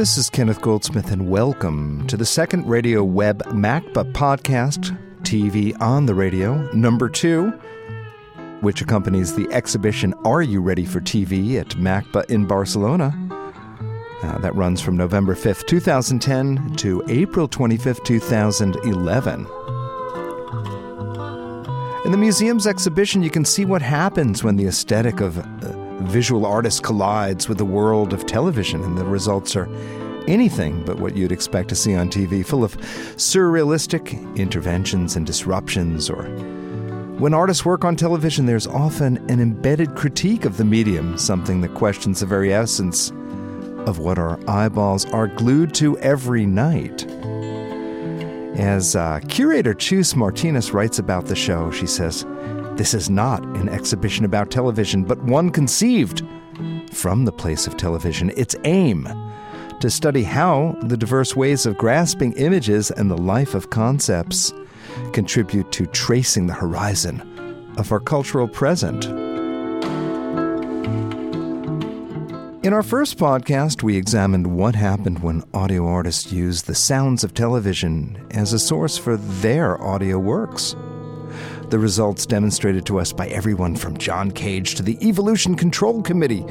This is Kenneth Goldsmith, and welcome to the second Radio Web MACBA podcast, TV on the Radio, number two, which accompanies the exhibition Are You Ready for TV at MACBA in Barcelona. Uh, that runs from November 5th, 2010 to April 25th, 2011. In the museum's exhibition, you can see what happens when the aesthetic of uh, visual artist collides with the world of television, and the results are anything but what you'd expect to see on TV, full of surrealistic interventions and disruptions. Or when artists work on television, there's often an embedded critique of the medium, something that questions the very essence of what our eyeballs are glued to every night. As uh, curator Chus Martinez writes about the show, she says, This is not an exhibition about television, but one conceived from the place of television. Its aim to study how the diverse ways of grasping images and the life of concepts contribute to tracing the horizon of our cultural present. In our first podcast, we examined what happened when audio artists used the sounds of television as a source for their audio works. The results demonstrated to us by everyone from John Cage to the Evolution Control Committee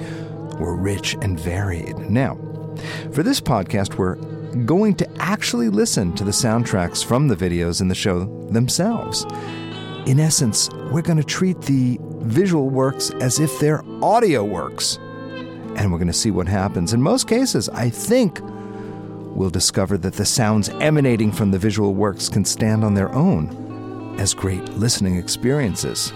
were rich and varied. Now, for this podcast, we're going to actually listen to the soundtracks from the videos in the show themselves. In essence, we're going to treat the visual works as if they're audio works. And we're going to see what happens. In most cases, I think we'll discover that the sounds emanating from the visual works can stand on their own as great listening experiences.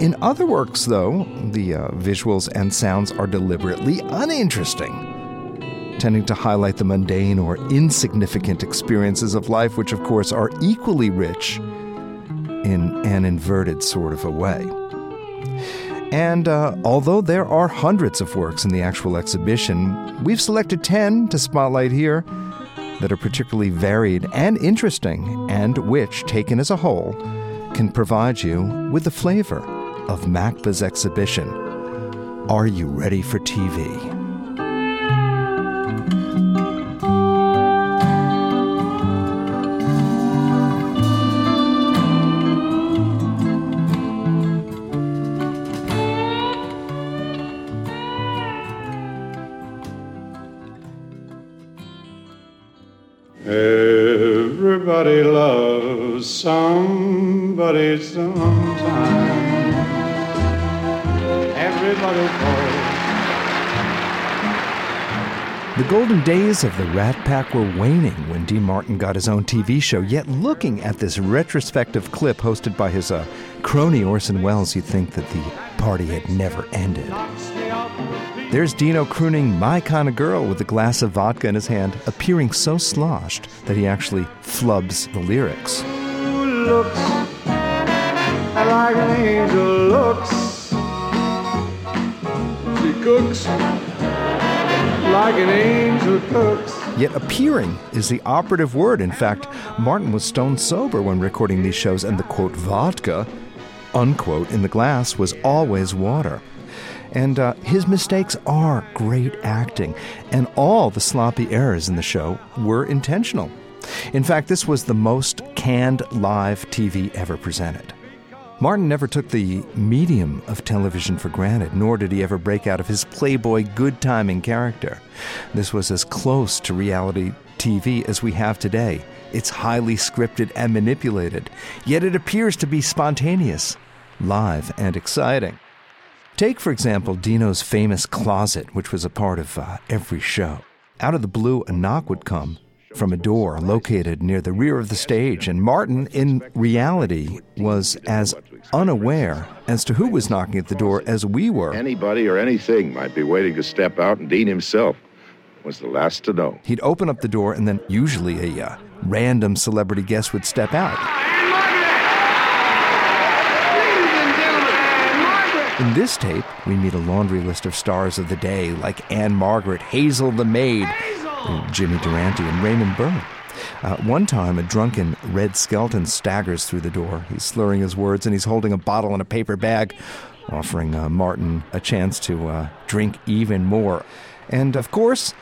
In other works, though, the uh, visuals and sounds are deliberately uninteresting, tending to highlight the mundane or insignificant experiences of life, which, of course, are equally rich in an inverted sort of a way. And uh, although there are hundreds of works in the actual exhibition, we've selected 10 to spotlight here that are particularly varied and interesting, and which, taken as a whole, can provide you with the flavor of MACBA's exhibition. Are you ready for TV? The golden days of the Rat Pack were waning when Dean Martin got his own TV show. Yet, looking at this retrospective clip hosted by his uh, crony Orson Welles, you'd think that the party had never ended. There's Dino crooning My Kind of Girl with a glass of vodka in his hand, appearing so sloshed that he actually flubs the lyrics. looks like an angel looks. Cooks like an angel cooks. Yet appearing is the operative word. In fact, Martin was stone sober when recording these shows, and the quote vodka, unquote, in the glass was always water. And uh, his mistakes are great acting, and all the sloppy errors in the show were intentional. In fact, this was the most canned live TV ever presented. Martin never took the medium of television for granted, nor did he ever break out of his playboy good timing character. This was as close to reality TV as we have today. It's highly scripted and manipulated, yet it appears to be spontaneous, live, and exciting. Take, for example, Dino's famous closet, which was a part of uh, every show. Out of the blue, a knock would come from a door located near the rear of the stage, and Martin, in reality, was as unaware as to who was knocking at the door as we were. Anybody or anything might be waiting to step out, and Dean himself was the last to know. He'd open up the door, and then usually a uh, random celebrity guest would step out. In this tape, we meet a laundry list of stars of the day like Ann-Margret, Hazel the Maid, Jimmy Durante, and Raymond Burr. Uh, one time, a drunken Red Skelton staggers through the door. He's slurring his words and he's holding a bottle and a paper bag, offering uh, Martin a chance to uh, drink even more. And of course,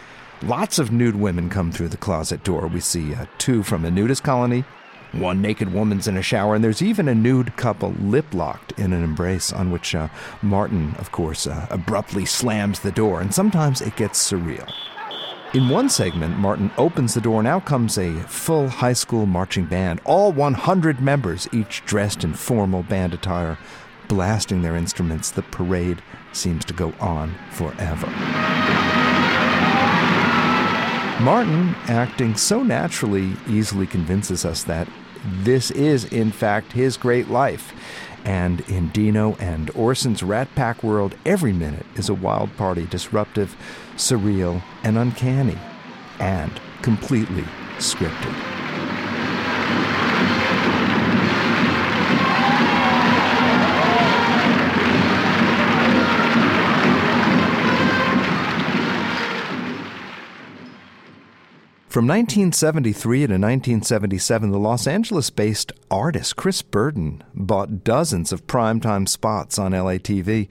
lots of nude women come through the closet door. We see uh, two from a nudist colony, one naked woman's in a shower, and there's even a nude couple lip locked in an embrace on which uh, Martin, of course, uh, abruptly slams the door, and sometimes it gets surreal. In one segment, Martin opens the door, and out comes a full high school marching band, all 100 members, each dressed in formal band attire, blasting their instruments. The parade seems to go on forever. Martin, acting so naturally, easily convinces us that this is, in fact, his great life. And in Dino and Orson's Rat Pack world, every minute is a wild party, disruptive, surreal, and uncanny, and completely scripted. From 1973 to 1977, the Los Angeles based artist Chris Burden bought dozens of primetime spots on LA TV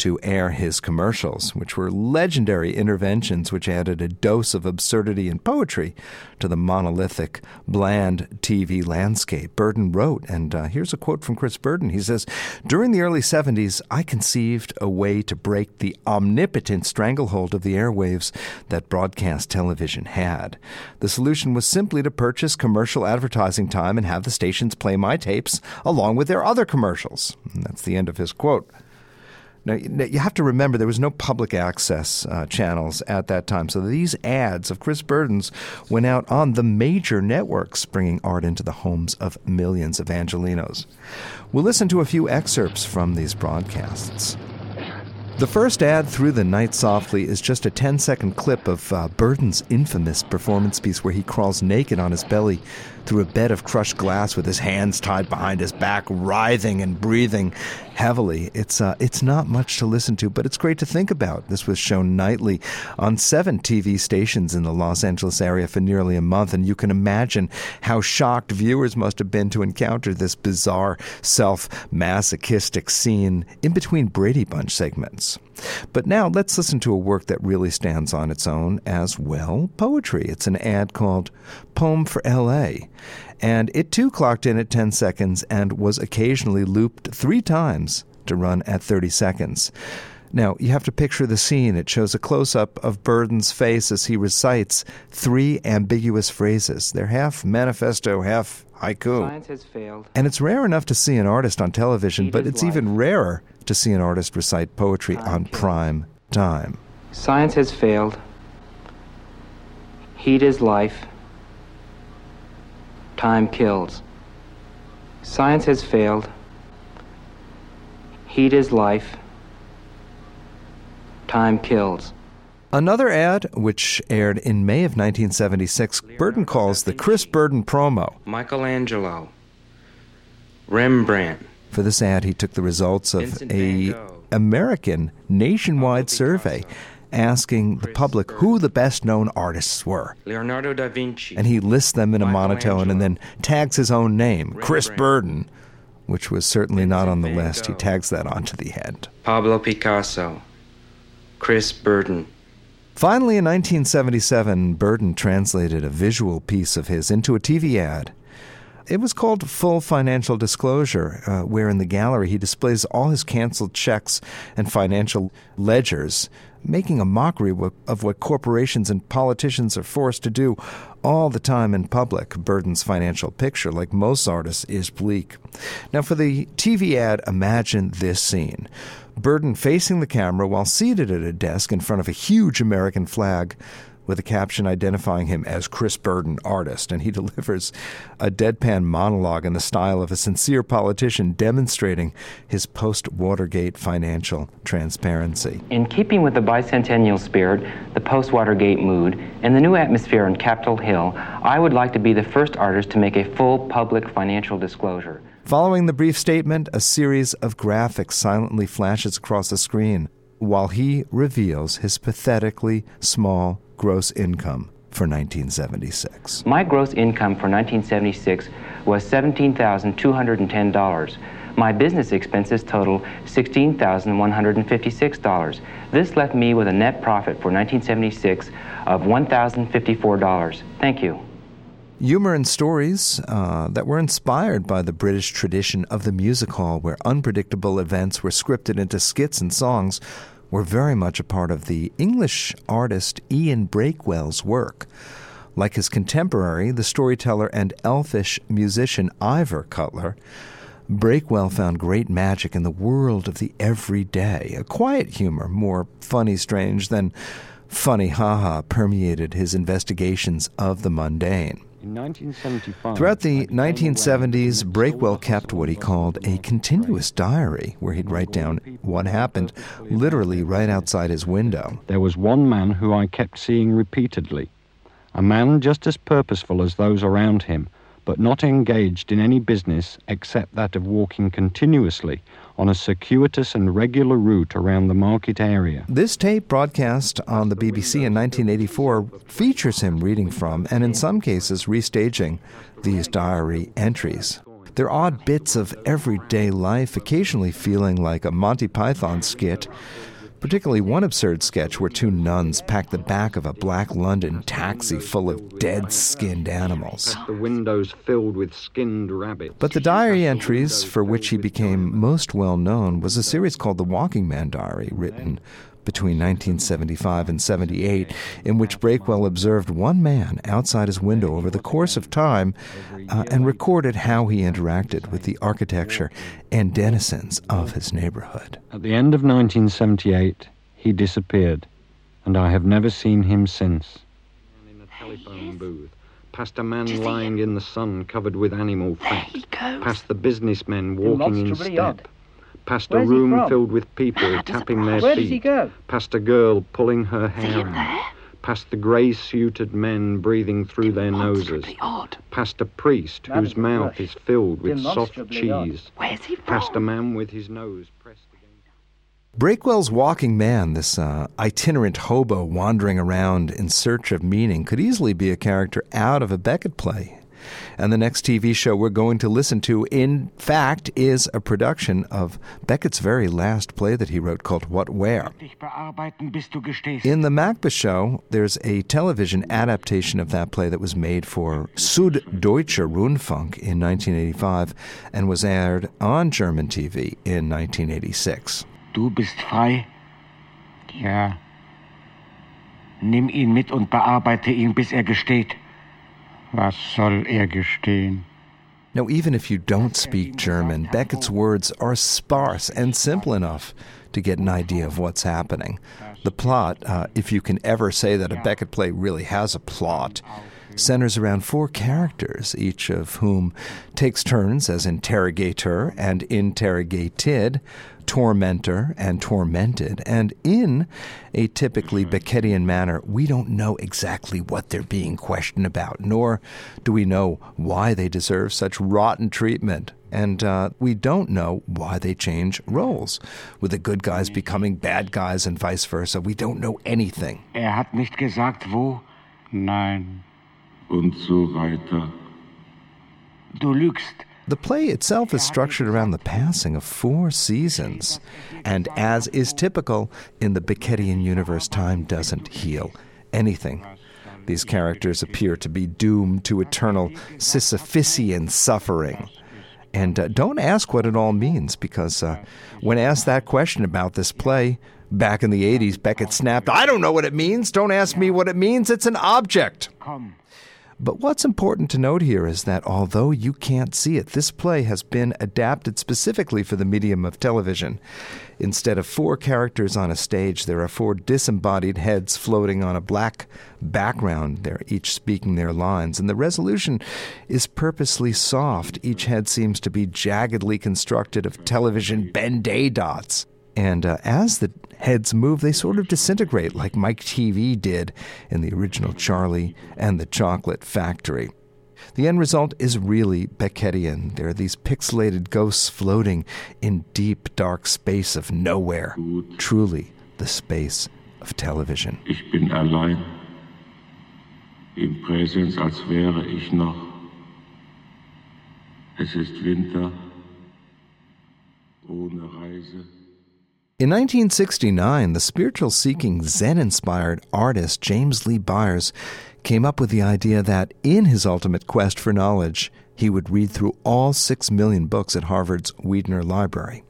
to air his commercials, which were legendary interventions which added a dose of absurdity and poetry to the monolithic, bland TV landscape. Burden wrote, and uh, here's a quote from Chris Burden. He says, During the early 70s, I conceived a way to break the omnipotent stranglehold of the airwaves that broadcast television had. The solution was simply to purchase commercial advertising time and have the stations play my tapes along with their other commercials. And that's the end of his quote. Now, you have to remember there was no public access uh, channels at that time. So these ads of Chris Burden's went out on the major networks, bringing art into the homes of millions of Angelinos. We'll listen to a few excerpts from these broadcasts. The first ad, Through the Night Softly, is just a 10 second clip of uh, Burden's infamous performance piece where he crawls naked on his belly through a bed of crushed glass with his hands tied behind his back, writhing and breathing heavily. It's, uh, it's not much to listen to, but it's great to think about. This was shown nightly on seven TV stations in the Los Angeles area for nearly a month, and you can imagine how shocked viewers must have been to encounter this bizarre, self masochistic scene in between Brady Bunch segments. But now let's listen to a work that really stands on its own as well poetry. It's an ad called Poem for LA. And it too clocked in at 10 seconds and was occasionally looped three times to run at 30 seconds. Now, you have to picture the scene. It shows a close up of Burden's face as he recites three ambiguous phrases. They're half manifesto, half haiku. Science has failed. And it's rare enough to see an artist on television, but it's life. even rarer to see an artist recite poetry on prime time. Science has failed. Heat is life. Time kills. Science has failed. Heat is life. Time kills. Another ad, which aired in May of 1976, Burden calls the Chris Burden promo. Michelangelo. Rembrandt. For this ad, he took the results of a American nationwide survey asking the public who the best known artists were. Leonardo da Vinci. And he lists them in a monotone and then tags his own name, Chris. Burden, which was certainly not on the list. He tags that onto the end. Pablo Picasso. Chris Burden. Finally, in 1977, Burden translated a visual piece of his into a TV ad. It was called Full Financial Disclosure, uh, where in the gallery he displays all his canceled checks and financial ledgers, making a mockery of what corporations and politicians are forced to do all the time in public. Burden's financial picture, like most artists, is bleak. Now, for the TV ad, imagine this scene. Burden facing the camera while seated at a desk in front of a huge American flag with a caption identifying him as Chris Burden, artist, and he delivers a deadpan monologue in the style of a sincere politician demonstrating his post Watergate financial transparency. In keeping with the bicentennial spirit, the post Watergate mood, and the new atmosphere on Capitol Hill, I would like to be the first artist to make a full public financial disclosure. Following the brief statement, a series of graphics silently flashes across the screen while he reveals his pathetically small gross income for 1976. My gross income for 1976 was $17,210. My business expenses total $16,156. This left me with a net profit for 1976 of $1,054. Thank you. Humor and stories uh, that were inspired by the British tradition of the music hall, where unpredictable events were scripted into skits and songs, were very much a part of the English artist Ian Breakwell's work. Like his contemporary, the storyteller and elfish musician Ivor Cutler, Breakwell found great magic in the world of the everyday. A quiet humor, more funny strange than funny haha, permeated his investigations of the mundane. Throughout the 1970s, Breakwell kept what he called a continuous diary, where he'd write down what happened literally right outside his window. There was one man who I kept seeing repeatedly, a man just as purposeful as those around him, but not engaged in any business except that of walking continuously on a circuitous and regular route around the market area. This tape, broadcast on the BBC in 1984, features him reading from and, in some cases, restaging these diary entries. They're odd bits of everyday life, occasionally feeling like a Monty Python skit particularly one absurd sketch where two nuns pack the back of a black London taxi full of dead skinned animals. The windows filled with skinned rabbits. But the diary entries for which he became most well known was a series called The Walking Man Diary, written between 1975 and 78, in which Breakwell observed one man outside his window over the course of time uh, and recorded how he interacted with the architecture and denizens of his neighborhood. At the end of 1978, he disappeared, and I have never seen him since. In a telephone booth, past a man lying in the sun covered with animal fat, past the businessmen walking in step past a room filled with people tapping their Where feet, does he go? past a girl pulling her hair out, past the grey suited men breathing through their noses, past a priest whose mouth is filled with soft Demonstrably odd. cheese, past a man with his nose pressed against. Breakwell's walking man, this uh, itinerant hobo wandering around in search of meaning, could easily be a character out of a Beckett play. And the next TV show we're going to listen to, in fact, is a production of Beckett's very last play that he wrote called What Where. Dich bearbeiten, bis du gestehst. In the MACBA show, there's a television adaptation of that play that was made for Süddeutscher Rundfunk in 1985 and was aired on German TV in 1986. Du bist frei? Ja. Nimm ihn mit und bearbeite ihn, bis er gesteht. Was soll er gestehen? Now, even if you don't speak German, Beckett's words are sparse and simple enough to get an idea of what's happening. The plot, uh, if you can ever say that a Beckett play really has a plot, centers around four characters, each of whom takes turns as interrogator and interrogated, tormentor and tormented. And in a typically Beckettian manner, we don't know exactly what they're being questioned about, nor do we know why they deserve such rotten treatment. And uh, we don't know why they change roles, with the good guys becoming bad guys and vice versa. We don't know anything. Er hat nicht gesagt, wo? Nein. Und so weiter. Du lügst. The play itself is structured around the passing of four seasons, and as is typical in the Beckettian universe, time doesn't heal anything. These characters appear to be doomed to eternal Sisyphean suffering. And uh, don't ask what it all means, because uh, when asked that question about this play back in the 80s, Beckett snapped, I don't know what it means. Don't ask me what it means. It's an object. But what's important to note here is that although you can't see it, this play has been adapted specifically for the medium of television. Instead of four characters on a stage, there are four disembodied heads floating on a black background. They're each speaking their lines, and the resolution is purposely soft. Each head seems to be jaggedly constructed of television Ben Day dots. And uh, as the heads move, they sort of disintegrate like Mike TV did in the original Charlie and the Chocolate Factory. The end result is really Beckettian. There are these pixelated ghosts floating in deep, dark space of nowhere. Truly the space of television. Ich bin allein. Im Präsens, als wäre ich noch. Es ist Winter. ohne Reise. In 1969, the spiritual seeking Zen inspired artist James Lee Byars came up with the idea that in his ultimate quest for knowledge, he would read through all six million books at Harvard's Widener Library.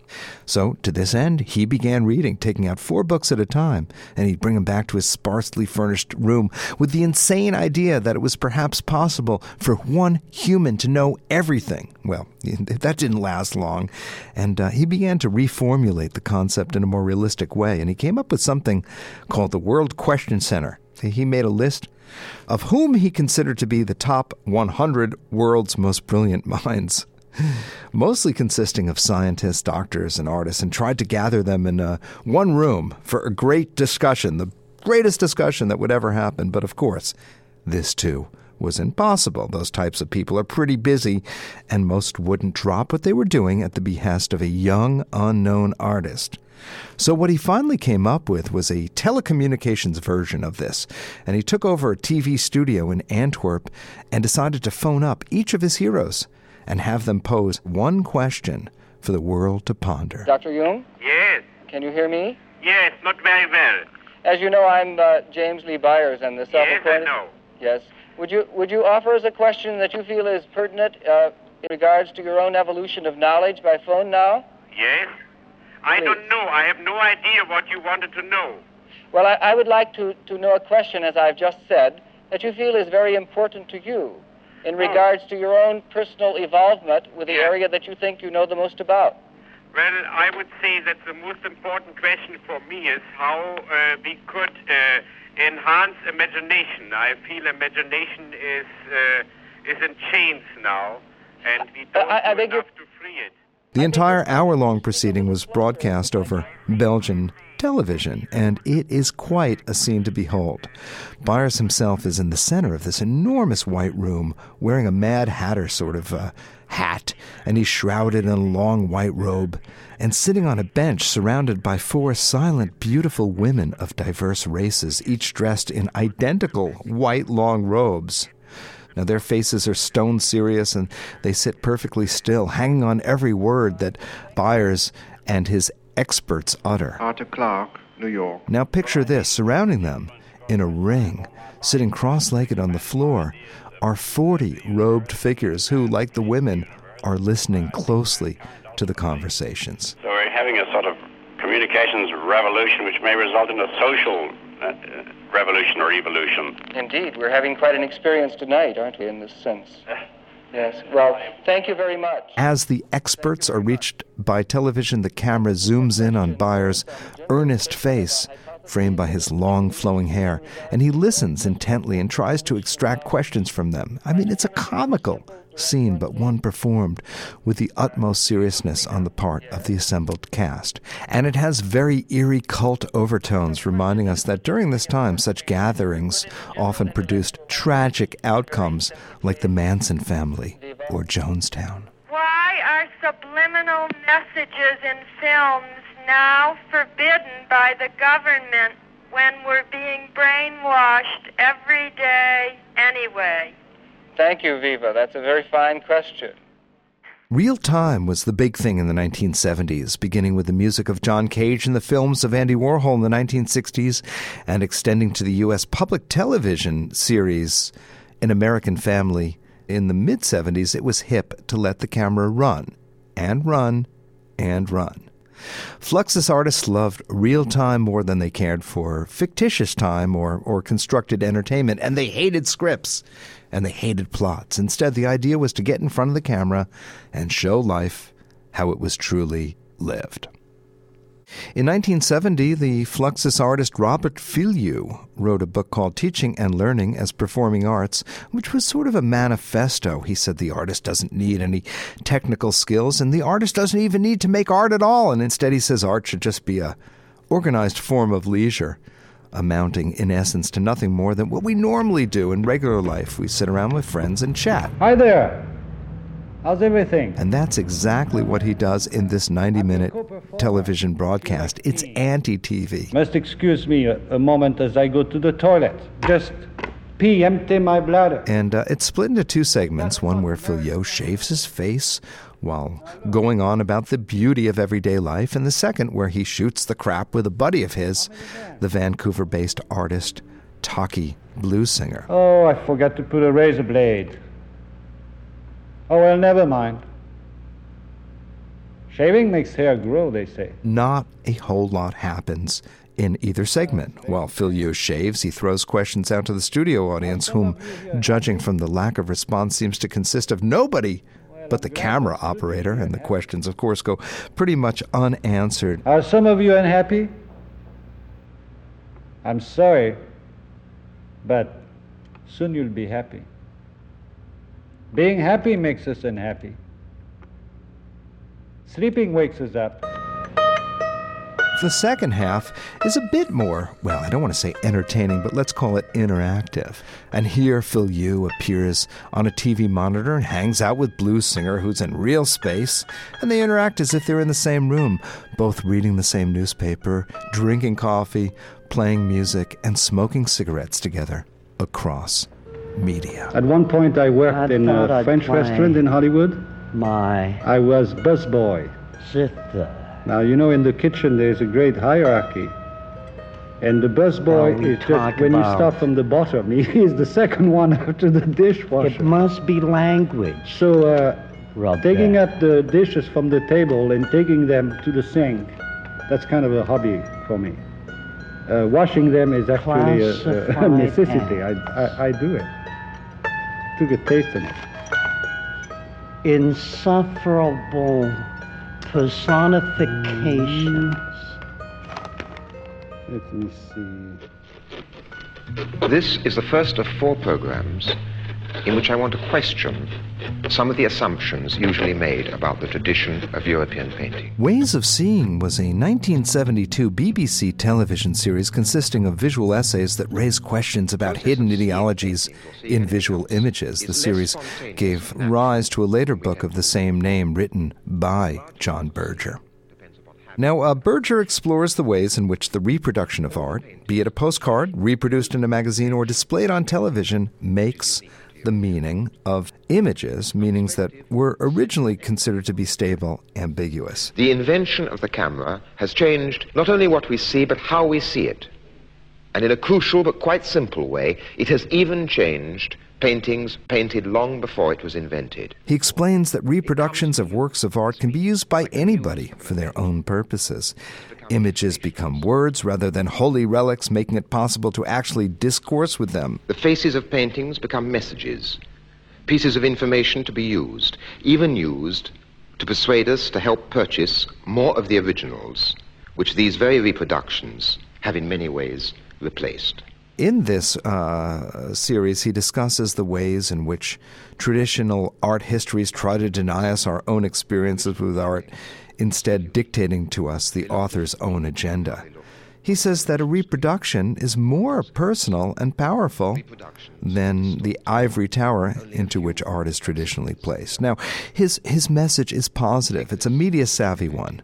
So, to this end, he began reading, taking out four books at a time, and he'd bring them back to his sparsely furnished room with the insane idea that it was perhaps possible for one human to know everything. Well, that didn't last long, and uh, he began to reformulate the concept in a more realistic way, and he came up with something called the World Question Center. He made a list of whom he considered to be the top 100 world's most brilliant minds mostly consisting of scientists, doctors, and artists, and tried to gather them in uh, one room for a great discussion, the greatest discussion that would ever happen. But of course, this too was impossible. Those types of people are pretty busy, and most wouldn't drop what they were doing at the behest of a young, unknown artist. So, what he finally came up with was a telecommunications version of this, and he took over a TV studio in Antwerp and decided to phone up each of his heroes and have them pose one question for the world to ponder. Dr. Jung, Yes, can you hear me? yes, not very well. As you know, I'm uh, James Lee Byars, and the Yes, I self-appointed. know. Yes. Would you would you offer us a question that you feel is pertinent uh, in regards to your own evolution of knowledge by phone now? Yes? I don't know. I have no idea what you wanted to know. Well, I, I would like to, to know a question, as I've just said, that you feel is very important to you in regards to your own personal involvement with the Yes. area that you think you know the most about. Well, I would say that the most important question for me is how uh, we could uh, enhance imagination. I feel imagination is uh, is in chains now, and we Uh, don't I- I do beg your- enough to free it. The entire hour long proceeding was broadcast over Belgian television, and it is quite a scene to behold. Byars himself is in the center of this enormous white room, wearing a Mad Hatter sort of uh, hat, and he's shrouded in a long white robe, and sitting on a bench surrounded by four silent, beautiful women of diverse races, each dressed in identical white long robes. Now, their faces are stone serious and they sit perfectly still, hanging on every word that Byars and his experts utter. Arthur Clarke, New York. Now, picture this surrounding them in a ring, sitting cross legged on the floor, are 40 robed figures who, like the women, are listening closely to the conversations. So we're having a sort of communications revolution which may result in a social uh, uh, revolution or evolution. Indeed, we're having quite an experience tonight, aren't we, in this sense? Yes. Well, thank you very much. As the experts are reached by television, the camera zooms in on Byars' earnest face, framed by his long flowing hair, and he listens intently and tries to extract questions from them. I mean, it's a comical scene, but one performed with the utmost seriousness on the part of the assembled cast. And it has very eerie cult overtones, reminding us that during this time, such gatherings often produced tragic outcomes like the Manson family or Jonestown. Why are subliminal messages in films now forbidden by the government when we're being brainwashed every day anyway? Thank you, Viva. That's a very fine question. Real time was the big thing in the 1970s, beginning with the music of John Cage and the films of Andy Warhol in the 1960s, and extending to the U.S. public television series An American Family. In the mid 70s, it was hip to let the camera run, and run, and run. Fluxus artists loved real time more than they cared for fictitious time or, or constructed entertainment, and they hated scripts and they hated plots. Instead, the idea was to get in front of the camera and show life how it was truly lived. In 1970, the Fluxus artist Robert Filliou wrote a book called Teaching and Learning as Performing Arts, which was sort of a manifesto. He said the artist doesn't need any technical skills, and the artist doesn't even need to make art at all. And instead, he says art should just be a organized form of leisure, amounting in essence to nothing more than what we normally do in regular life. We sit around with friends and chat. Hi there. How's everything? And that's exactly what he does in this 90 minute television broadcast. It's anti TV. Must excuse me a, a moment as I go to the toilet. Just pee, empty my bladder. And uh, it's split into two segments one where Filliou shaves his face while going on about the beauty of everyday life, and the second where he shoots the crap with a buddy of his, the Vancouver based artist Taki Bluesinger. Oh, I forgot to put a razor blade. Oh, well, never mind. Shaving makes hair grow, they say. Not a whole lot happens in either segment. While Yu shaves, he throws questions out to the studio audience, whom, judging from the lack of response, seems to consist of nobody but the camera operator, and the questions, of course, go pretty much unanswered. Are some of you unhappy? I'm sorry, but soon you'll be happy. Being happy makes us unhappy. Sleeping wakes us up. The second half is a bit more, well, I don't want to say entertaining, but let's call it interactive. And here Filliou appears on a TV monitor and hangs out with Bluesinger who's in real space, and they interact as if they're in the same room, both reading the same newspaper, drinking coffee, playing music, and smoking cigarettes together across media. At one point, I worked I in thought a I'd French restaurant in Hollywood. My I was busboy. sister. Now, you know, in the kitchen, there's a great hierarchy. And the busboy is just, talk when you start from the bottom, he is the second one after the dishwasher. It must be language. So, uh, Rub taking that. up the dishes from the table and taking them to the sink, that's kind of a hobby for me. Uh, washing them is actually a, a necessity. I, I, I do it. Took a taste in it. Insufferable personifications. Let me see. This is the first of four programs in which I want to question some of the assumptions usually made about the tradition of European painting. Ways of Seeing was a 1972 BBC television series consisting of visual essays that raised questions about hidden ideologies in visual images. The series gave rise to a later book of the same name written by John Berger. Now, uh, Berger explores the ways in which the reproduction of art, be it a postcard, reproduced in a magazine, or displayed on television, makes the meaning of images, meanings that were originally considered to be stable, ambiguous. The invention of the camera has changed not only what we see, but how we see it. And in a crucial but quite simple way, it has even changed paintings painted long before it was invented. He explains that reproductions of works of art can be used by anybody for their own purposes. Images become words rather than holy relics, making it possible to actually discourse with them. The faces of paintings become messages, pieces of information to be used, even used to persuade us to help purchase more of the originals, which these very reproductions have in many ways replaced. In this uh, series, he discusses the ways in which traditional art histories try to deny us our own experiences with art, instead, dictating to us the author's own agenda. He says that a reproduction is more personal and powerful than the ivory tower into which art is traditionally placed. Now, his, his message is positive, it's a media savvy one.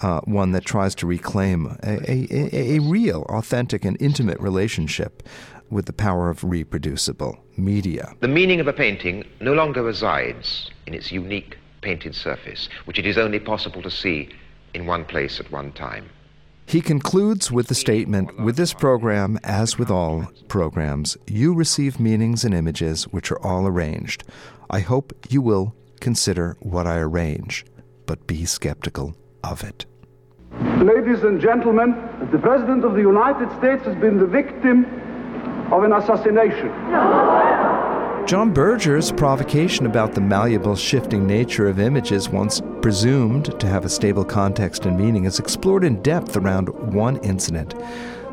Uh, one that tries to reclaim a, a, a, a real, authentic, and intimate relationship with the power of reproducible media. The meaning of a painting no longer resides in its unique painted surface, which it is only possible to see in one place at one time. He concludes with the statement With this program, as with all programs, you receive meanings and images which are all arranged. I hope you will consider what I arrange, but be skeptical of it. Ladies and gentlemen, the President of the United States has been the victim of an assassination. John Berger's provocation about the malleable, shifting nature of images, once presumed to have a stable context and meaning, is explored in depth around one incident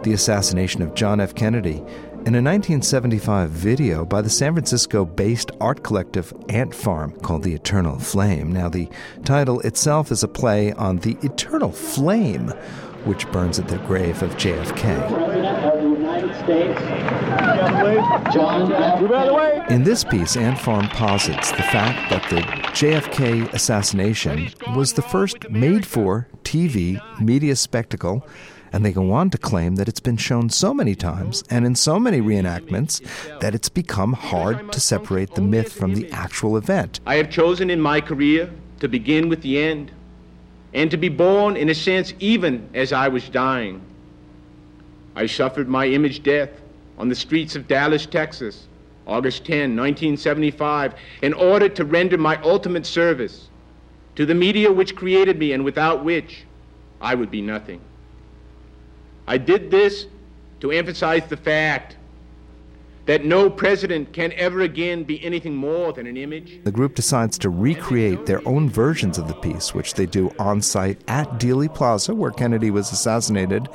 the assassination of John F. Kennedy. In a 1975 video by the San Francisco based art collective Ant Farm called The Eternal Flame. Now, the title itself is a play on the eternal flame which burns at the grave of JFK. President of the United States, John F. In this piece, Ant Farm posits the fact that the JFK assassination was the first made for TV media spectacle, and they go on to claim that it's been shown so many times and in so many reenactments that it's become hard to separate the myth from the actual event. I have chosen in my career to begin with the end, and to be born, in a sense, even as I was dying. I suffered my image death on the streets of Dallas, Texas, August 10, 1975, in order to render my ultimate service to the media which created me and without which I would be nothing. I did this to emphasize the fact that no president can ever again be anything more than an image. The group decides to recreate their own versions of the piece, which they do on site at Dealey Plaza, where Kennedy was assassinated,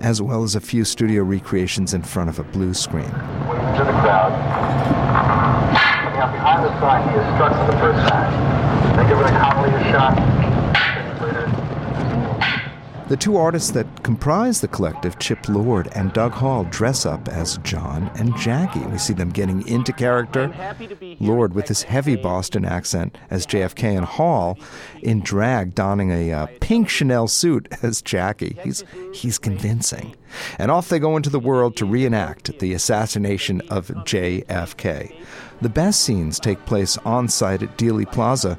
as well as a few studio recreations in front of a blue screen. To the crowd. Coming up behind the sign, he is struck for the first time. They give it a Connolly a shot. The two artists that comprise the collective, Chip Lord and Doug Hall, dress up as John and Jackie. We see them getting into character. Lord with his heavy Boston accent as JFK, and Hall in drag, donning a uh, pink Chanel suit as Jackie. He's he's convincing. And off they go into the world to reenact the assassination of JFK. The best scenes take place on site at Dealey Plaza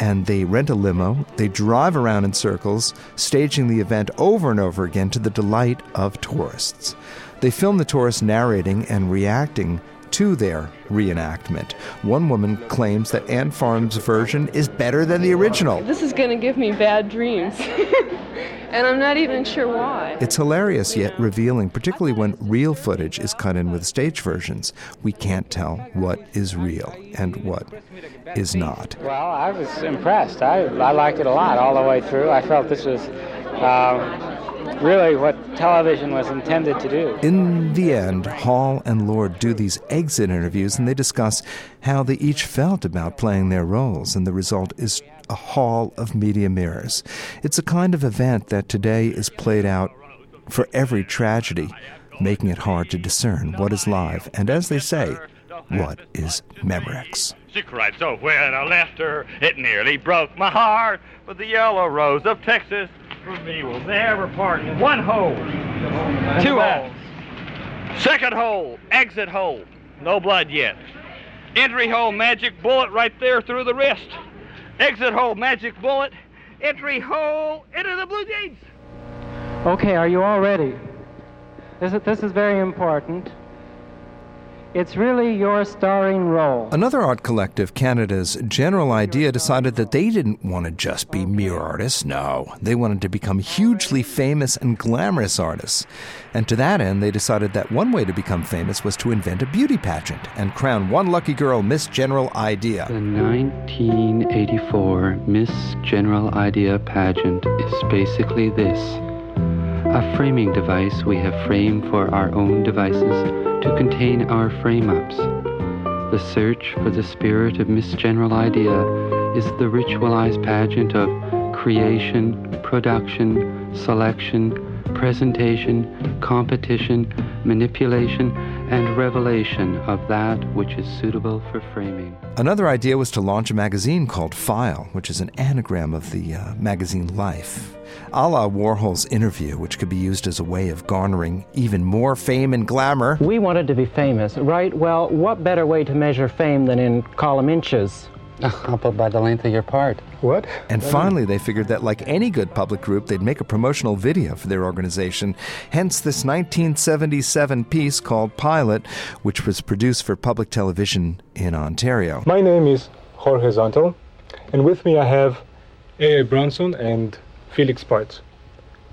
and they rent a limo. They drive around in circles, staging the event over and over again to the delight of tourists. They film the tourists narrating and reacting to their reenactment. One woman claims that Ant Farm's version is better than the original. This is going to give me bad dreams. and I'm not even sure why. It's hilarious yet revealing, particularly when real footage is cut in with stage versions. We can't tell what is real and what is not. Well, I was impressed. I, I liked it a lot all the way through. I felt this was. Uh, really what television was intended to do. In the end, Hall and Lord do these exit interviews and they discuss how they each felt about playing their roles, and the result is a hall of media mirrors. It's a kind of event that today is played out for every tragedy, making it hard to discern what is live, and as they say, what is Memorex. She cried so when I left her, it nearly broke my heart. But the yellow rose of Texas for me will never part. One hole, two holes. Second hole, exit hole. No blood yet. Entry hole, magic bullet right there through the wrist. Exit hole, magic bullet. Entry hole, into the blue jeans. Okay, are you all ready? This is, this is very important. It's really your starring role. Another art collective, Canada's General Idea, decided that they didn't want to just be mere artists. No, they wanted to become hugely famous and glamorous artists. And to that end, they decided that one way to become famous was to invent a beauty pageant and crown one lucky girl Miss General Idea. The 1984 Miss General Idea pageant is basically this a framing device we have framed for our own devices to contain our frame ups. The search for the spirit of Miss General Idea is the ritualized pageant of creation, production, selection, presentation, competition, manipulation, and revelation of that which is suitable for framing. Another idea was to launch a magazine called File, which is an anagram of the uh, magazine Life. A la Warhol's interview, which could be used as a way of garnering even more fame and glamour. We wanted to be famous, right? Well, what better way to measure fame than in column inches? How about by the length of your part? What? And finally, they figured that, like any good public group, they'd make a promotional video for their organization. Hence, this 1977 piece called Pilot, which was produced for public television in Ontario. My name is Jorge Zontal, and with me I have A.A. Bronson and Felix Partz.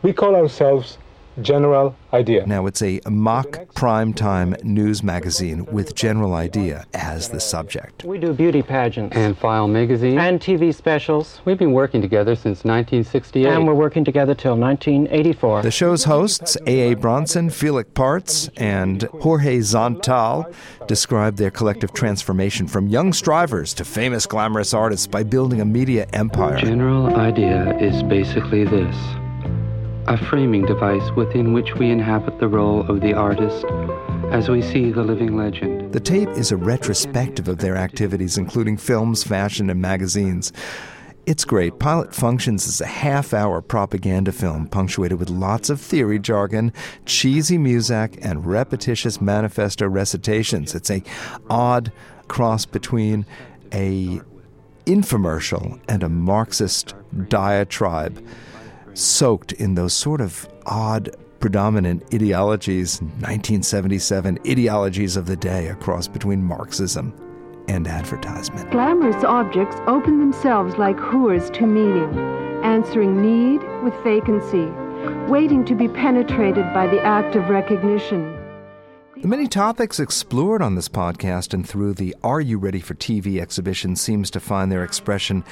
We call ourselves General Idea. Now, it's a mock primetime news magazine with General Idea as the subject. We do beauty pageants. And File magazine. And TV specials. We've been working together since 1968. And we're working together till 1984. The show's hosts, A.A. Bronson, Felix Partz, and Jorge Zontal, describe their collective transformation from young strivers to famous glamorous artists by building a media empire. General Idea is basically this a framing device within which we inhabit the role of the artist as we see the living legend. The tape is a retrospective of their activities, including films, fashion, and magazines. It's great. Pilot functions as a half hour propaganda film punctuated with lots of theory jargon, cheesy music, and repetitious manifesto recitations. It's a odd cross between a infomercial and a Marxist diatribe soaked in those sort of odd predominant ideologies, 1977 ideologies of the day across between Marxism and advertisement. Glamorous objects open themselves like whores to meaning, answering need with vacancy, waiting to be penetrated by the act of recognition. The many topics explored on this podcast and through the Are You Ready for TV exhibition seems to find their expression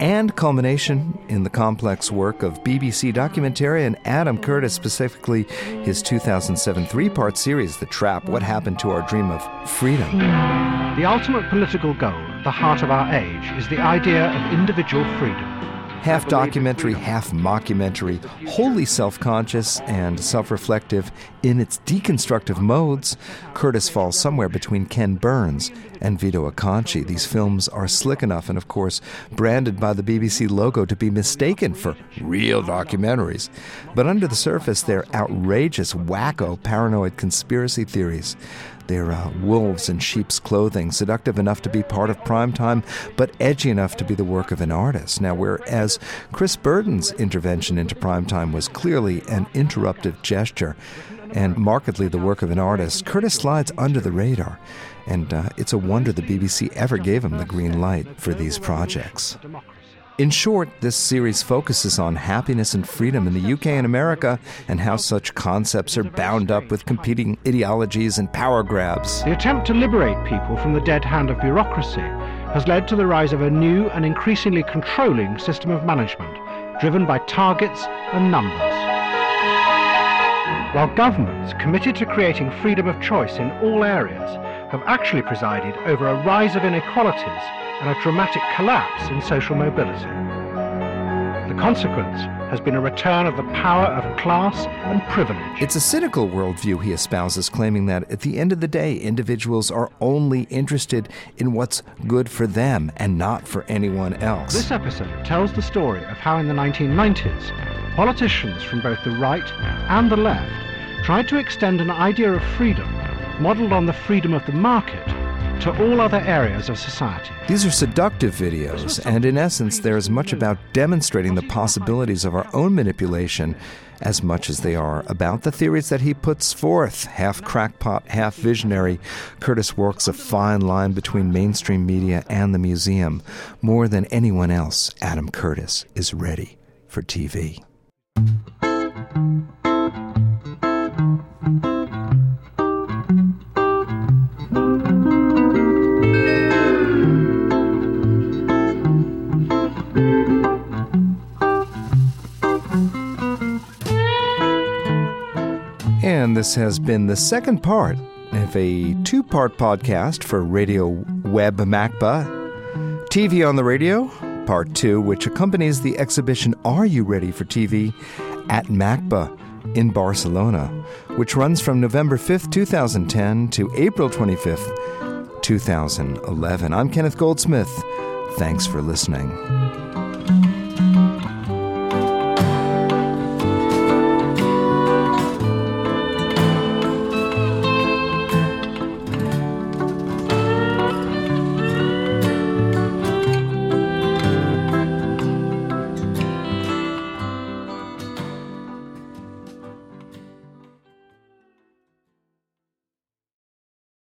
and culmination in the complex work of BBC documentarian Adam Curtis, specifically his 2007 three part series, The Trap What Happened to Our Dream of Freedom. The ultimate political goal at the heart of our age is the idea of individual freedom half documentary, half mockumentary, wholly self conscious and self reflective in its deconstructive modes, Curtis falls somewhere between Ken Burns and Vito Acconci. These films are slick enough and, of course, branded by the BBC logo to be mistaken for real documentaries. But under the surface, they're outrageous, wacko, paranoid conspiracy theories. They're uh, wolves in sheep's clothing, seductive enough to be part of prime time, but edgy enough to be the work of an artist. Now, whereas Chris Burden's intervention into prime time was clearly an interruptive gesture and markedly the work of an artist, Curtis slides under the radar. And uh, it's a wonder the BBC ever gave him the green light for these projects. In short, this series focuses on happiness and freedom in the UK and America and how such concepts are bound up with competing ideologies and power grabs. The attempt to liberate people from the dead hand of bureaucracy has led to the rise of a new and increasingly controlling system of management, driven by targets and numbers. While governments committed to creating freedom of choice in all areas have actually presided over a rise of inequalities and a dramatic collapse in social mobility. The consequence has been a return of the power of class and privilege. It's a cynical worldview he espouses, claiming that at the end of the day, individuals are only interested in what's good for them and not for anyone else. This episode tells the story of how in the 1990s, politicians from both the right and the left tried to extend an idea of freedom modeled on the freedom of the market to all other areas of society. These are seductive videos, and in essence, they're as much about demonstrating the possibilities of our own manipulation as much as they are about the theories that he puts forth. Half crackpot, half visionary, Curtis walks a fine line between mainstream media and the museum. More than anyone else, Adam Curtis is ready for TV. This has been the second part of a two part podcast for Radio Web MACBA. TV on the Radio, Part 2, which accompanies the exhibition Are You Ready for TV at MACBA in Barcelona, which runs from November 5th, 2010 to April 25th, 2011. I'm Kenneth Goldsmith. Thanks for listening.